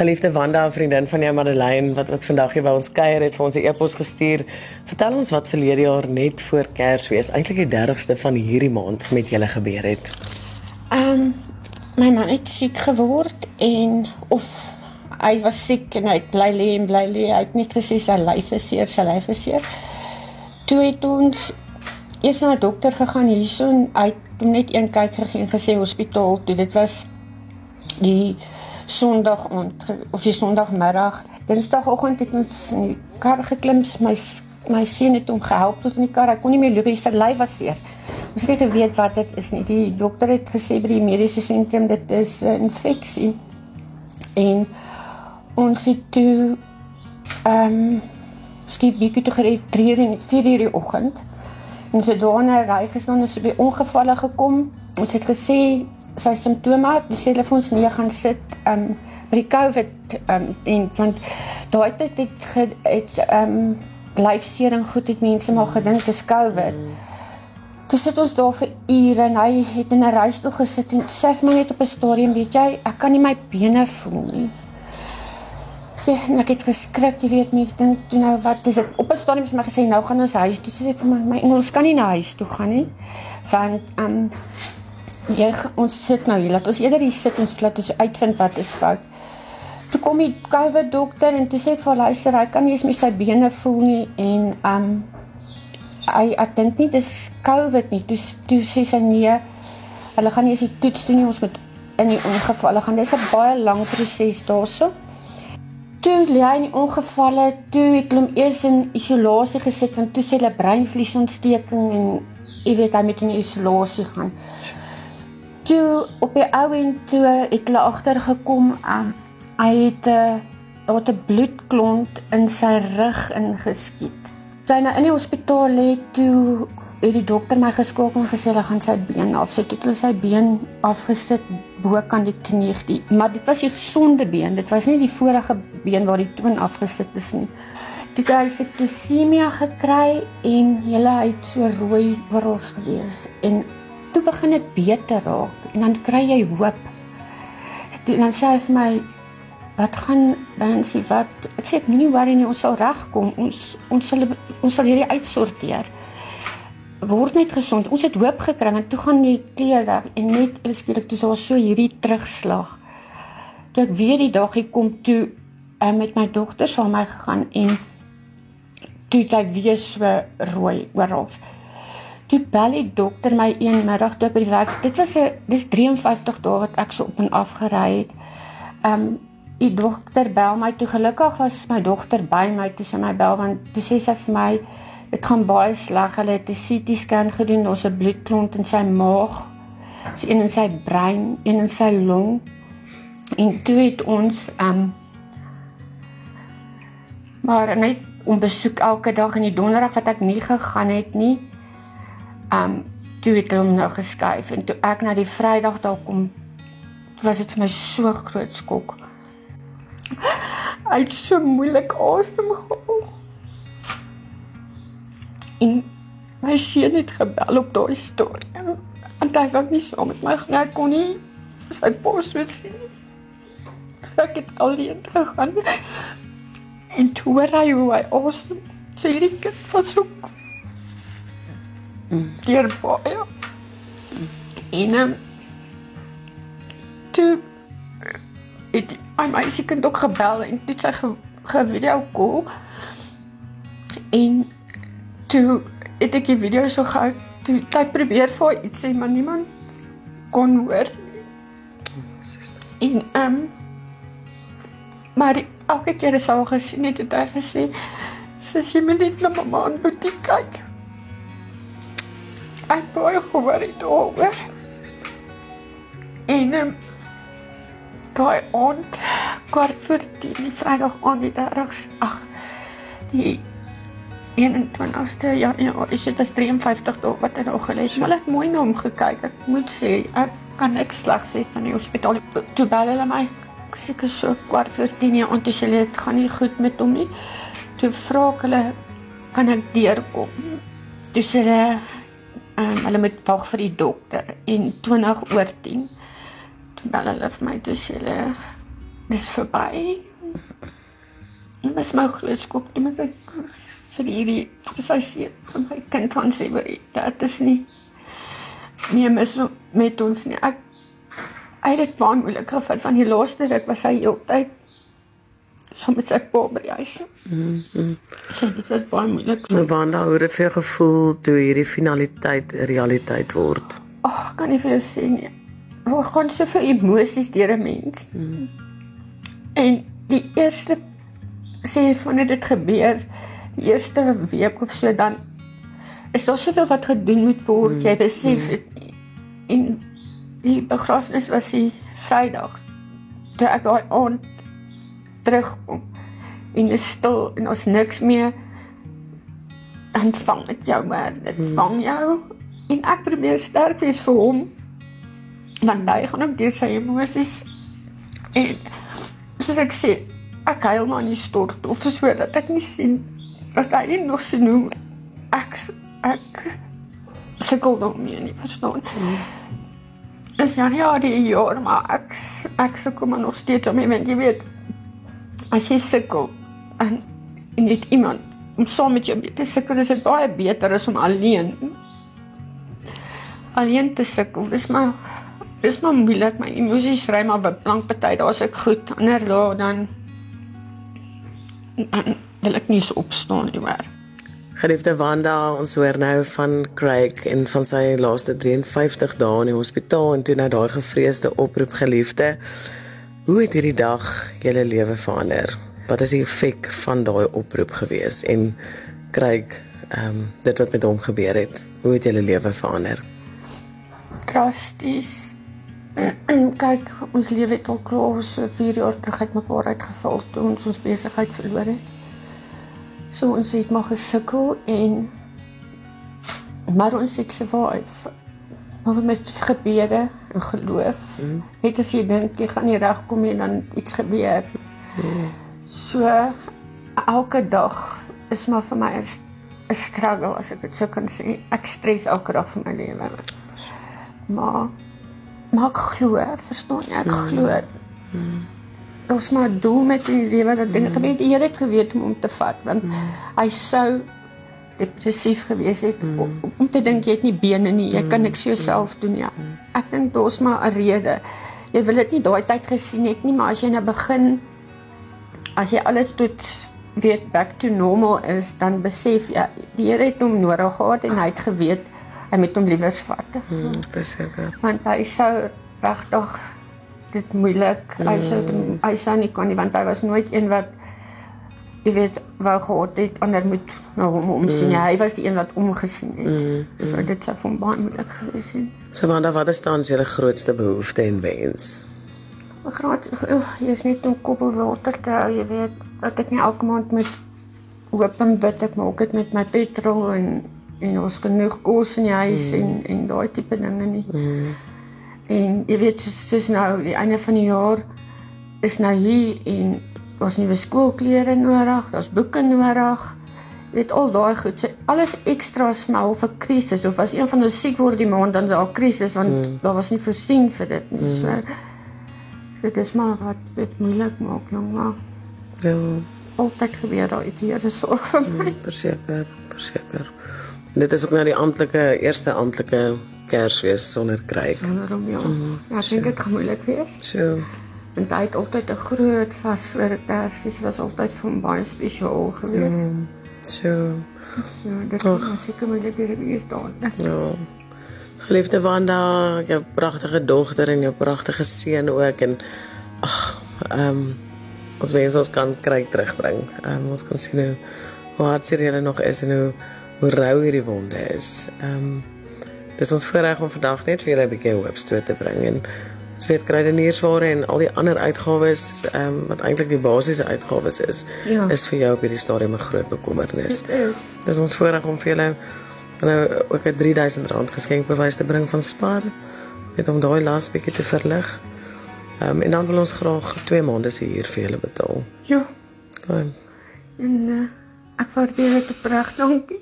Geliefde Wanda, 'n vriendin van jou Madeleine wat ook vandag hier by ons kuier het vir ons 'n e-pos gestuur. Vertel ons wat verlede jaar net voor Kersfees, eintlik die 30ste van hierdie maand met julle gebeur het. Ehm um, my man het siek geword en of hy was siek en hy bly lê en bly lê. Hy het net gesê sy lyf is seer, sy lyf is seer. Toe het ons eers na 'n dokter gegaan hierson. Hy het net een kyk gegee en gesê hospitaal toe. Dit was die Sondag ont of die Sondagmiddag. Dinsdagoggend het ons in die kar geklim. My my seun het hom gehelp tot in die kar. Hy kon nie meer loop nie. Sy lyf was seer. Ons het nie geweet wat dit is nie. Die dokter het gesê by die mediese sentrum dit is 'n infeksie. En ons het toe ehm um, skiet bietjie toe gereed in 4 uur die oggend. Ons het daarna ry gestaan en so by ongevalle gekom. Ons het gesê sy simptome, die selfoons nie gaan sit um by die COVID um en want daai tyd het het, het um lyfsering goed het mense maar gedink dis COVID. Dis het ons daar vir ure en hy het in 'n reistoel gesit en sê vir my net op 'n stadium, weet jy, ek kan nie my bene voel nie. Ja, ek het geskrik, jy weet mense dink toe nou wat is dit? Op 'n stadium het my gesê nou gaan ons huis toe. Sê ek vir my, my ons kan nie na huis toe gaan nie. Want ehm um, jy ons sit nou hier. Laat ons eerder hier sit en laat ons uitvind wat is fout. Toe kom die COVID dokter en toe sê ek vir luister, hy kan nie eens met sy bene voel nie en um, hy ek dink nie dis COVID nie. Toe toe sê sy nee. Hulle gaan nie eens die toets doen nie. Ons moet in die ongeval. Hulle gaan dis 'n baie lang proses daaroor. So toe lê hy in die ongevalle, toe het hom eers in isolasie gesit want toe sê hulle breinvliesontsteking en jy weet hy moet in isolasie gaan. Toe op die ou en toe het hulle agtergekom aan um, hy het 'n uh, 'n bloedklont in sy rug ingeskiet. Toe hy nou in die hospitaal lê, toe het die dokter my geskakel en gesê hulle gaan sy been afsit. Toe het hulle sy been afgesit bo kan die knie, die, maar dit was die gesonde been. Dit was nie die vorige been waar die toon afgesit is nie. Dit het hy septisemia gekry en hele uit so rooi oral gewees en toe begin dit beter raak en dan kry jy hoop. En dan sê hy vir my wat gaan dan sê wat sê ek nie worry nie ons sal regkom. Ons ons sal ons sal hierdie uitsorteer word net gesond. Ons het hoop gekry en toe gaan die kleur weg en net skielik toe was so hierdie terugslag. Toe ek weer die dag hier kom toe uh, met my dogter saam my gegaan en toe sy weer so rooi oral. Toe bel die dokter my een middag toe by die werk. Dit was 'n dis 53 dae wat ek so op en af gery het. Um die dokter bel my toe gelukkig was my dogter by my toe sy my bel want toe sê sy vir my Dit gaan baie sleg. Hulle het 'n CT scan gedoen. Daar's 'n bloedklont in sy maag. Dis een in sy brein, een in sy long. En toe het ons um maar net om besoek elke dag in die donderdag wat ek nie gegaan het nie. Um toe het hom nou geskuif en toe ek na die Vrydag daar kom was dit vir my so groot skok. Hy het so moeilik asem gehaal. En my seun het gebel op daai storie. En hy wou nie saam met my gaan. Hy kon nie sy pos moet sien. Ek het alleen gegaan. En toe hoor hy hoe hy asem. Sy het dit Deur baie. En um, toe het hy my seker ook gebel en dit sy ge, ge call. En toe het ek die video so gehou toe ek probeer vir iets sê maar niemand kon hoor en ehm um, maar elke keer as hy gesien het het hy gesê sê my net na mamma en boetie kyk ek baie gehoor het oor en um, daai aand kwart voor die vrydag aand die dags ag die 21ste ja, ja is dit was 53 dae wat hy nog gelê het. Maar ek mooi na hom gekyk. Ek moet sê ek kan ek slag sê van die hospitaal. Toe bel hulle my seker so kwart voor 10 uur en toe sê hulle dit gaan nie goed met hom nie. Toe vra ek hulle kan ek deurkom. Toe sê hulle um, hulle moet wag vir die dokter en 20 oor 10 toe bel hulle vir my toe sê hulle dis verby. Dit was my groot skok toe mens ek vir hierdie vir sy seun van my kind van sê maar dit is nie meer mis met ons nie. Ek hy het baie moeilik gevat van die laaste ruk was hy heeltyd soms sy pa by die huis. Mm. -hmm. So dit was baie moeilik. Wanda, hoe het dit vir jou gevoel toe hierdie finaliteit realiteit word? Ag, kan nie vir jou sê nie. Hoe gaan soveel emosies deur 'n mens? Mm. En die eerste sê van dit gebeur die eerste week of so dan is daar soveel wat gedoen moet word. Mm. Jy besef dit mm. en die begrafnis was die Vrydag. Toe ek daai aand terugkom en is stil en ons niks meer dan vang dit jou maar dit hmm. vang jou en ek probeer sterk wees vir hom want hy gaan ook deur sy emosies en soos ek sê ek huil maar nie stort of so dat ek nie sien dat hy nog se noem ek ek sukkel daarmee nie verstaan hmm. is ja ja die jaar maar ek ek sukkel maar nog steeds om jy weet as jy sukkel en en net iemand om saam met jou te sukkel is dit baie beter as om alleen alleen te sukkel. Dis maar dis maar moeilik my emosies ry maar op lank party daar's ek goed. Ander daar dan wil ek nie so opstaan nie maar Geliefde Wanda, ons hoor nou van Craig en van sy laaste 53 dae in die hospitaal en toe nou daai gevreesde oproep geliefde. Hoe het hierdie dag julle lewe verander? Wat is die effek van daai oproep gewees en kry ehm um, dit wat met hom gebeur het? Hoe het julle lewe verander? Drasties. Kyk, ons lewe het al klaar so 4 jaar terug mekaar uitgeval toe ons ons besigheid verloor het. So ons het maar gesukkel en maar ons het survive maar met gebede en geloof. Mm. Net as jy dink jy gaan nie regkom nie dan iets gebeur. Mm. So elke dag is maar vir my 'n struggle as ek dit sou kan sê. Ek stres elke dag van my lewe. Maar maar ek glo, verstaan jy? Ek mm. glo. Mm. Ons maar doel met die lewe dat dinge mm. gebeur. Die Here het geweet om hom te vat want mm. hy sou depressief gewees het mm. om, om te dink jy het nie bene nie, jy kan niks vir jouself doen ja. Ek dink is maar 'n rede. Jy wil dit nie daai tyd gesien het nie, maar as jy nou begin as jy alles tot weet back to normal is, dan besef jy ja, die Here het hom nodig gehad en hy het geweet hy moet hom liewers vat. Mm, verseker. Want hy sou regtig dit moeilik. Hy sou mm. hy sou nie kon nie want hy was nooit een wat jy weet wou gehad het ander moet na hom omsien. Mm. Hy was die een wat omgesien het. Mm. So mm. dit sou van baie moeilik gewees het. So Wanda, wat is dan julle grootste behoefte en wens? Graad, oh, jy is net om kop oor water te hou, jy weet, ek nie elke maand met hoop en bid ek maak dit met my petrol en en ons genoeg kos in die huis mm. en en daai tipe dinge nie. Mm. En jy weet, dis nou die einde van die jaar is nou hier en Daar's nuwe skoolklere nodig, daar's boeke nodig. Weet al daai goed, sê alles ekstra smal vir krisis of as een van ons siek word die maand dan is daar krisis want mm. daar was nie voorsien vir dit nie. Mm. So dit is maar wat dit moeilik maak, jong maar. Ja. Altyd gebeur daar iets hier is sorg vir my. Mm, verseker, verseker. Dit is ook nou die amptelike eerste amptelike Kersfees sonder kryk. Sonder hom ja. Mm, ja, ek dink dit gaan moeilik wees. So En hy het altyd 'n groot vas vir Kersfees was altyd vir hom baie spesiaal geweest. Mm, so. So, dit was seker maar lekker geweest daar. Ja. Geliefde Wanda, jou pragtige dogter en jou pragtige seun ook en ag, ehm um, ons wens ons kan kry terugbring. Ehm um, ons kan sien hoe hoe hartseer hulle nog is en hoe hoe rou hierdie wonde is. Ehm um, dis ons voorreg om vandag net vir julle 'n bietjie hoop stoot te bring en weet kruideniersware en al die ander uitgawes ehm um, wat eintlik die basiese uitgawes is ja. is vir jou op hierdie stadium 'n groot bekommernis. Dit is. Dis ons voorreg om vir julle nou ook 'n R3000 geskenkbewys te bring van Spar net om daai laaste bietjie te verlig. Ehm um, en dan wil ons graag 2 maande se huur vir julle betaal. Ja. Gaan. En uh, ek waardeer dit opreg, dankie.